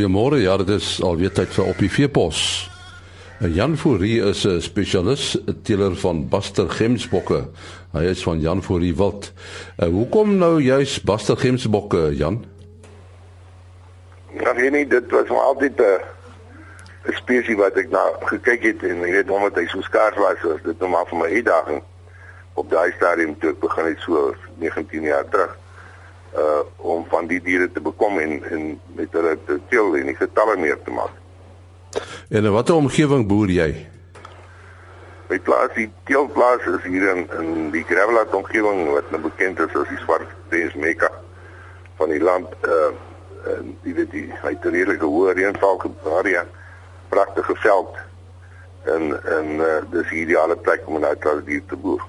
Goeiemôre. Ja, dit is alweer tyd vir op die veepos. Jan Fourie is 'n spesialis teeler van Buster Gemsbokke. Hy is van Jan Fourie Wild. Uh, hoekom nou juis Buster Gemsbokke, Jan? Ja, nee, dit was maar altyd 'n 'n spesies wat ek na gekyk het en jy weet omdat hy so skaars was, was dit nou maar vir my uitdaging op daai stadium toe ek begin het so 19 jaar terug uh om van die diere te bekom en en met hulle te teel en die getalle meer te maak. En in watter omgewing boer jy? My plaas, die teelplaas is hier in in die Gravelat omgewing wat nou bekend is as die swart Prins Mekka van die land uh en die weet die hy het redelike hoë reënval area, pragtige veld en en uh, dis die ideale plek om 'n uitlaat dier te boer.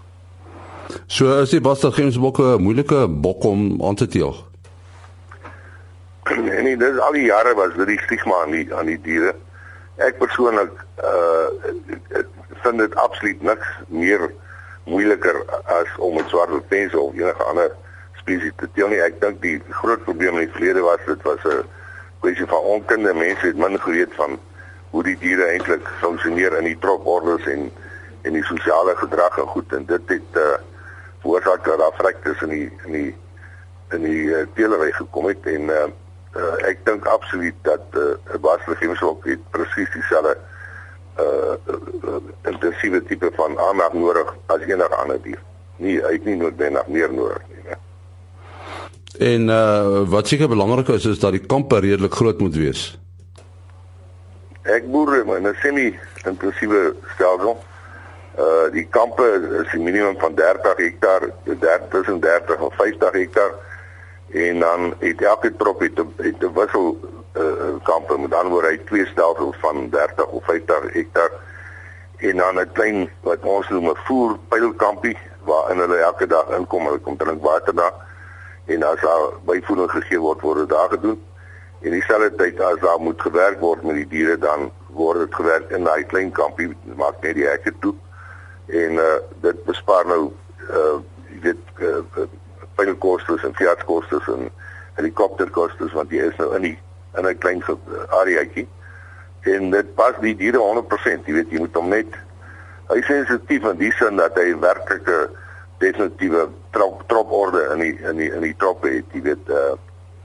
So is die Bastardgemsbokke 'n moeilike bok om aan te teel. Nee, nee, dis al die jare was dit die stigma aan die aan die diere. Ek persoonlik uh vind dit absoluut niks meer moeiliker as om met swart pense of enige ander spesies te teel nie. Ek dink die groot probleem in die verlede was dit was 'n kwessie van onkunde. Mense het min geweet van hoe die diere eintlik funksioneer in die tropordes en en die sosiale gedrag en goed en dit het uh veroorsaak dat daar vrektes in die in die in die uh, teelery gekom het en uh, uh, ek dink absoluut dat 'n uh, basregering ook het presies dieselfde uh, uh, intensiewe tipe van aandag nodig as enige ander dier. Nie hy het nie noodwendig meer nodig nie. Ne? En uh, wat seker belangrik is is dat die kampe redelik groot moet wees. Ek boer in 'n semi-intensiewe stelsel Uh die kampe is 'n minimum van 30 hektaar, 30 tussen 30 en 50 hektaar. En dan het elke trop het 'n wissel uh kampe, met ander woorde hy twee stelsels van 30 of 50 hektaar. En dan 'n klein wat ons noem 'n voer pylkampie waarin hulle elke dag inkom, hulle kom drink water daar. En as daar byvoeding gegee word, word dit daar gedoen. En dieselfde tyd as daar moet gewerk word met die diere dan word dit gewerk in daai klein kampie, maak net die hekke toe en uh, dit bespaar nou uh jy weet uh, pynekostes en fiatskostes en helikopterkostes want jy is nou in die in 'n klein areaatjie. En dit pas die diere 100% jy weet jy moet hom net hy is sensitief in die sin dat hy werklike definitiewe trop troporde in die in die in die trop het jy weet uh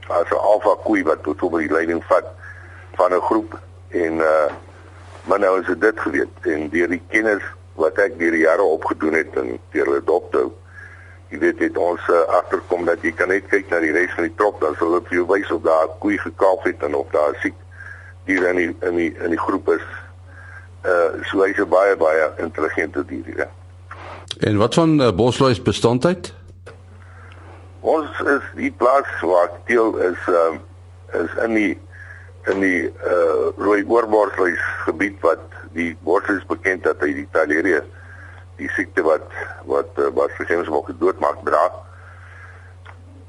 as 'n alfa koei wat tot op die leiding vat van 'n groep en uh maar nou is dit geweet. En deur die kennis wat ek deur die jare opgedoen het deur hulle dokter jy weet dit ons uh, agterkom dat jy kan net kyk na die res van die trop dan sal dit vir jou wys of daar koei gekalf het en of daar siek diere in die in die in die groep is. Uh so hy's 'n baie baie intelligente dier ja. En wat van uh, bosluis bestandheid? Ons is die plaas waar deel is uh, is in die in die uh rooi oorbosluis gebied wat die word is bekend dat hy die Taleria die siekte wat wat uh, wat vergeens ook doodmaak dra.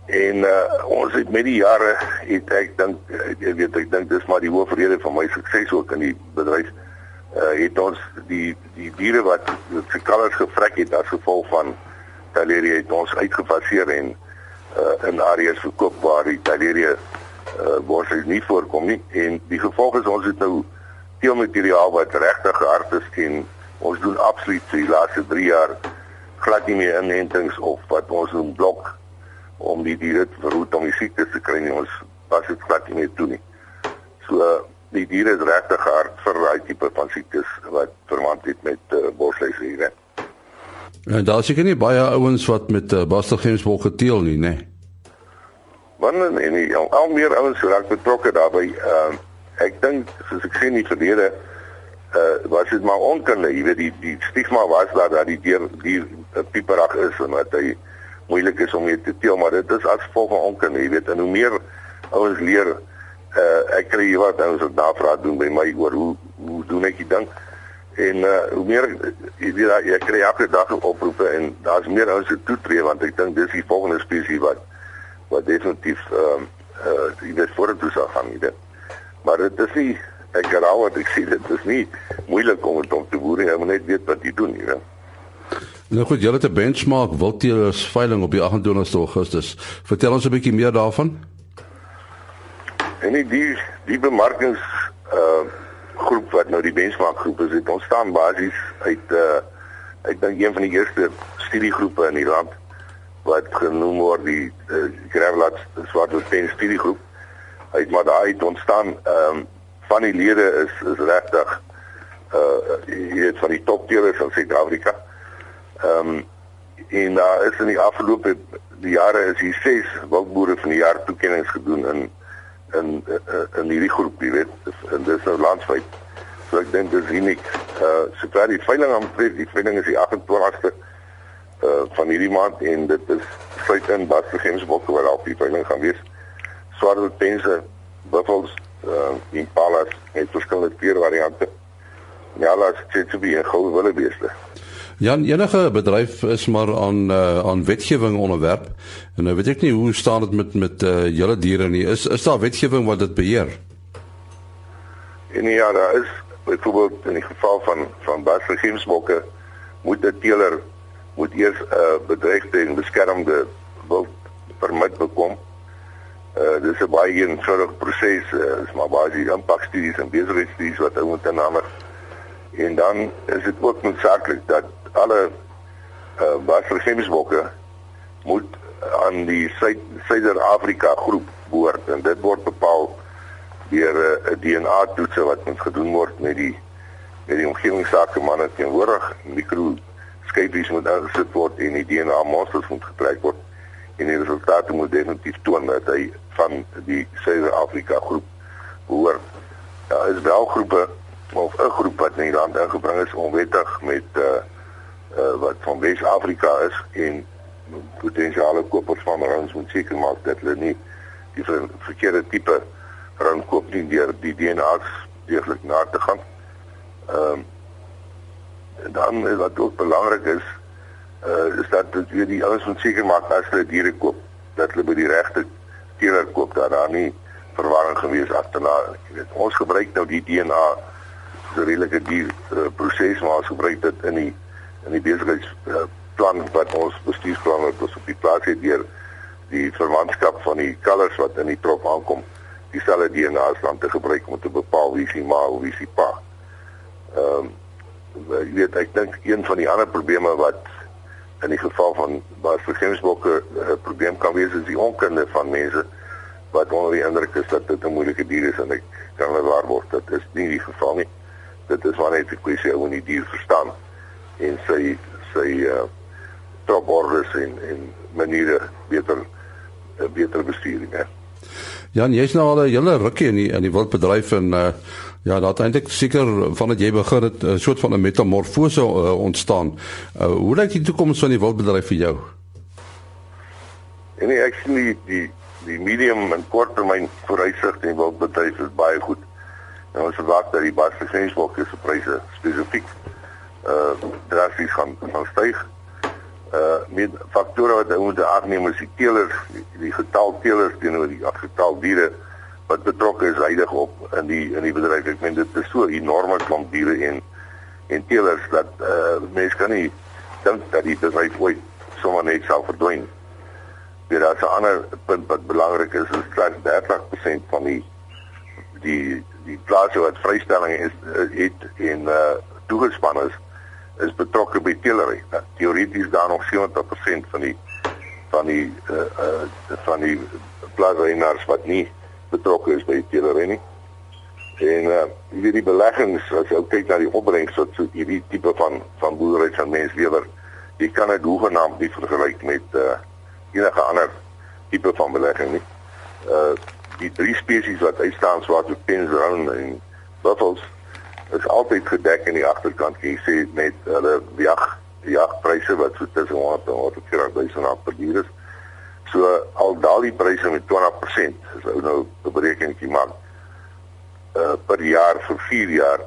En uh, ons het met die jare het ek dink jy weet ek dink dis maar die hoofrede van my sukses ook in die bedryf. Uh, het ons die die diere wat se kalvers gevrek het as gevolg van Taleria het ons uitgefaseer en uh, in areas verkoop waar die Taleria uh, word nie voorkom nie en die gevolg is ons het nou teelmateriaal wat regtig hard is en ons doen absoluut die laaste 3 jaar glad nie meer inentings of wat ons noem blok om die diere te verhoed om die siektes te kry nie ons pas dit glad nie meer toe nie. So die diere is regtig hard vir daai tipe van siektes wat verwant het met uh, bosluisdiere. En daar seker nie baie ouens wat met uh, bastelgemsbok geteel nie, né? Nee. Want nee, nee, al, al meer ouens raak betrokke daarbey. Ehm uh, ek dink soos ek sê in die verlede uh was dit maar onkunde, jy weet die die stigma was daar dat die dier die uh, pieperig is en dat hy moeilik is om mee te teel, maar dit is as gevolg van onkunde, jy weet, en hoe meer ouens leer uh ek kry wat ouens wat navraag doen by my oor hoe hoe doen ek dit dan? En uh hoe meer jy weet jy kry elke dag oproepe en daar's meer ouens wat toetree want ek dink dis die volgende spesies wat wat definitief ehm uh, uh jy weet vorentoe sal gaan, jy weet maar dit is nie ek herhaal wat ek sê dit is nie moeilik om dit om te boer jy moet net weet wat jy doen hier Nou goed, julle het 'n benchmark wildteelers veiling op die 28ste Augustus. Vertel ons 'n bietjie meer daarvan. En die die, die bemarkings uh groep wat nou die benchmark groep is, het ontstaan basies uit uh ek dink een van die eerste studiegroepe in die land wat genoem word die uh, Gravelat Swartwood Pen studiegroep. Hy het maar daai ontstaan ehm um, van die lede is is regtig uh jy weet van die topteelers van Suid-Afrika. Ehm um, en daar uh, is in die afgelope die jare is hier ses wildboere van die jaar toekenninge gedoen in in in, in hierdie groep, jy weet, en dis nou landwyd. So ek dink dis uniek. Uh sover die veiling aan die veiling is die 28ste uh van hierdie maand en dit is sluit in wat vergensbokke wat op die veiling gaan wees. Swarte pense, buffels, uh impalas en verskillende kleurvariante. Ja, laat dit te be 'n goue wildebeeste. Jan, enige bedryf is maar aan uh, aan wetgewing onderwerp. En nou weet ek nie hoe staan dit met met uh, julle diere nie. Is is daar wetgewing wat dit beheer? En ja, daar is byvoorbeeld in die geval van van basregiemsbokke moet 'n teeler moet eers 'n uh, bedreigde en beskermde wild permit bekom. Uh dis 'n baie eenvoudige proses, uh, is maar baie impakstudies en besigheidsstudies wat ou moet aanneem. En dan is dit ook noodsaaklik dat alle uh, eh, basregiemsbokke moet aan die Suider-Afrika groep behoort en dit word bepaal deur eh, 'n uh, DNA toetse wat moet gedoen word met die met die omgewingsake manne teenwoordig mikro skypies moet aangesit word en die DNA monsters moet getrek word en die resultate moet definitief toon dat hy van die Suider-Afrika groep behoort. Daar is wel groepe of 'n groep wat in die land ingebring is onwettig met uh uh, wat van Wes-Afrika is en potensiale kopers van rans moet seker maak dat hulle nie die ver verkeerde tipe rand koop nie deur die DNA's deeglik na te gaan. Dan wat ook belangrik is uh is dat weer die ouens moet seker maak as hulle diere koop dat hulle by die regte teeler koop dat daar nie verwarring gewees agterna. Jy weet, ons gebruik nou die DNA so redelike dier uh, proses maar ons gebruik dit in die in die besigheidsplan uh, wat ons bestuursplan wat ons op die plaas het deur die verwantskap van die kalvers wat in die trop aankom dieselfde DNA's dan te gebruik om te bepaal wie se ma of wie se pa. Ehm um, jy weet ek dink een van die ander probleme wat in die geval van baie vergensbokke 'n uh, probleem kan wees is die onkunde van mense wat onder die indruk is dat dit 'n moeilike dier is en ek kan wel waar word dat is nie die geval nie. Dit is maar net 'n kwessie hoe die dier verstaan en sy sy uh trobordes en en maniere beter uh, beter besturing hè. Jan, jy's nou al 'n hele rukkie in die in die wildbedryf en uh ja, daar het eintlik seker vandat jy begin het 'n soort van 'n metamorfose uh, ontstaan. Uh hoe lyk die toekoms van die wildbedryf vir jou? En nee, ek sien die die die medium en korttermyn vooruitsigte in die wildbedryf is baie goed. Nou ons verwag dat die basisgrensbokke se pryse spesifiek uh drasties gaan gaan styg. Uh met faktore wat ou moet aanneem is die teelers, die, die getal teelers teenoor die getal diere wat betrokke is heidig op in die in die bedryf. Ek meen dit is so enorme klomp diere en en teelers dat uh mense kan nie dink dat die bedryf ooit sommer net sal verdwyn. Dit is 'n ander punt wat belangrik is, is dat 30% van die die die plase wat vrystellings is het en uh toegespan is is betrokke by teelery. Nou, Teoreties daar nog 70% van die van die uh uh van die plaasreinaars wat nie betrokke is by teelery nie. En uh wie die beleggings as jy kyk na die opbrengs wat so hierdie tipe van van boerdery van mens lewer, jy kan dit hoegenaamd nie vergelyk met uh enige ander tipe van belegging nie. Uh die drie spesies wat uitstaan swart so pens round en buffels is altyd gedek in die agterkant. Jy sê met hulle jag jagpryse wat so tussen 100 en 140 000 per dier is. So al daal die pryse met 20%, as ou nou 'n berekeningkie maak. Uh per jaar vir 4 jaar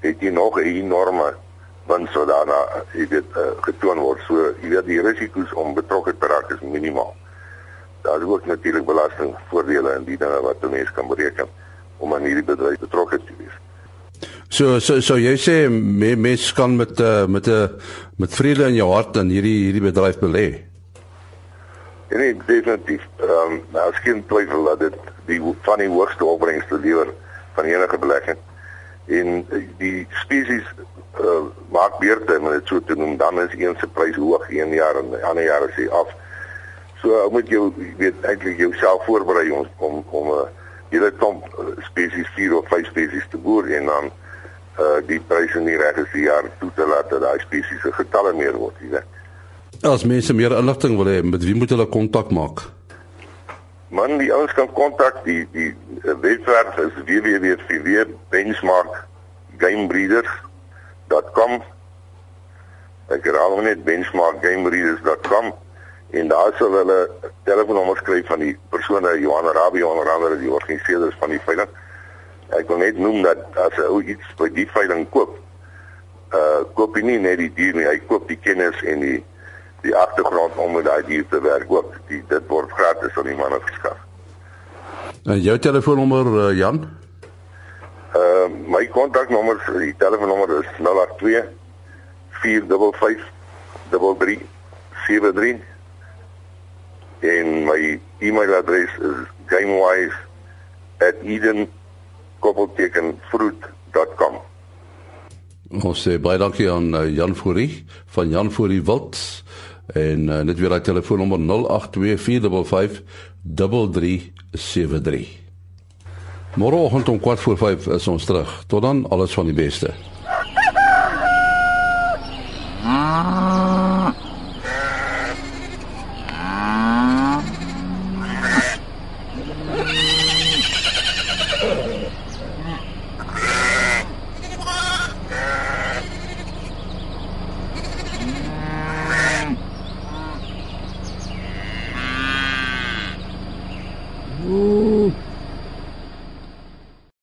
het jy nog 'n enorme wins so daarna jy weet uh, getoon word. So jy weet die risiko's om betrokke te raak is minimaal. Daar is ook natuurlik belastingvoordele in die dinge wat 'n mens kan bereken om aan hierdie bedryf betrokke te wees. So so so jy sê mense kan met uh, met 'n uh, met vrede in jou hart in hierdie hierdie bedryf belê. Nee, definitief. Ehm um, daar is geen twyfel dat dit die van die hoogste opbrengste lewer van enige belegging. En die spesies uh, maak beurte om dit so te noem, dan is een se prys hoog een jaar en die ander jaar is hy af. So ou moet jy weet eintlik jouself voorberei om om om 'n uh, hele klomp spesies vier of vyf spesies te boer en dan uh die pryse is die jaar toe te laat dat daai spesies se getalle meer word, jy weet. As mense meer inligting wil hê, met wie moet hulle kontak maak? Man, die ouens kan kontak die die webwerf is www.benchmarkgamebreeders.com. Ek herhaal net benchmarkgamebreeders.com en daar sal hulle telefoonnommers kry van die persone Johan Rabie onder andere die organiseerders van die veiling. Ek wil net noem dat as 'n ou iets by die veiling koop, uh koop hy nie net die dier nie, hy koop die kennis en die die agtergrond om met daai dier te werk ook. Die, dit word gratis aan die manne geskaf. En jou telefoonnommer uh, Jan? Uh my kontaknommer, die telefoonnommer is 082 455 3373 en my e-mailadres is gamewise@eden.fruit.com. Ons sê baie dankie aan uh, Jan Fourie van Jan Fourie Wild en uh, net weer daai telefoonnommer 0824553373. Môreoggend om 4 voor 5 is ons terug. Tot dan, alles van die beste. Ooh.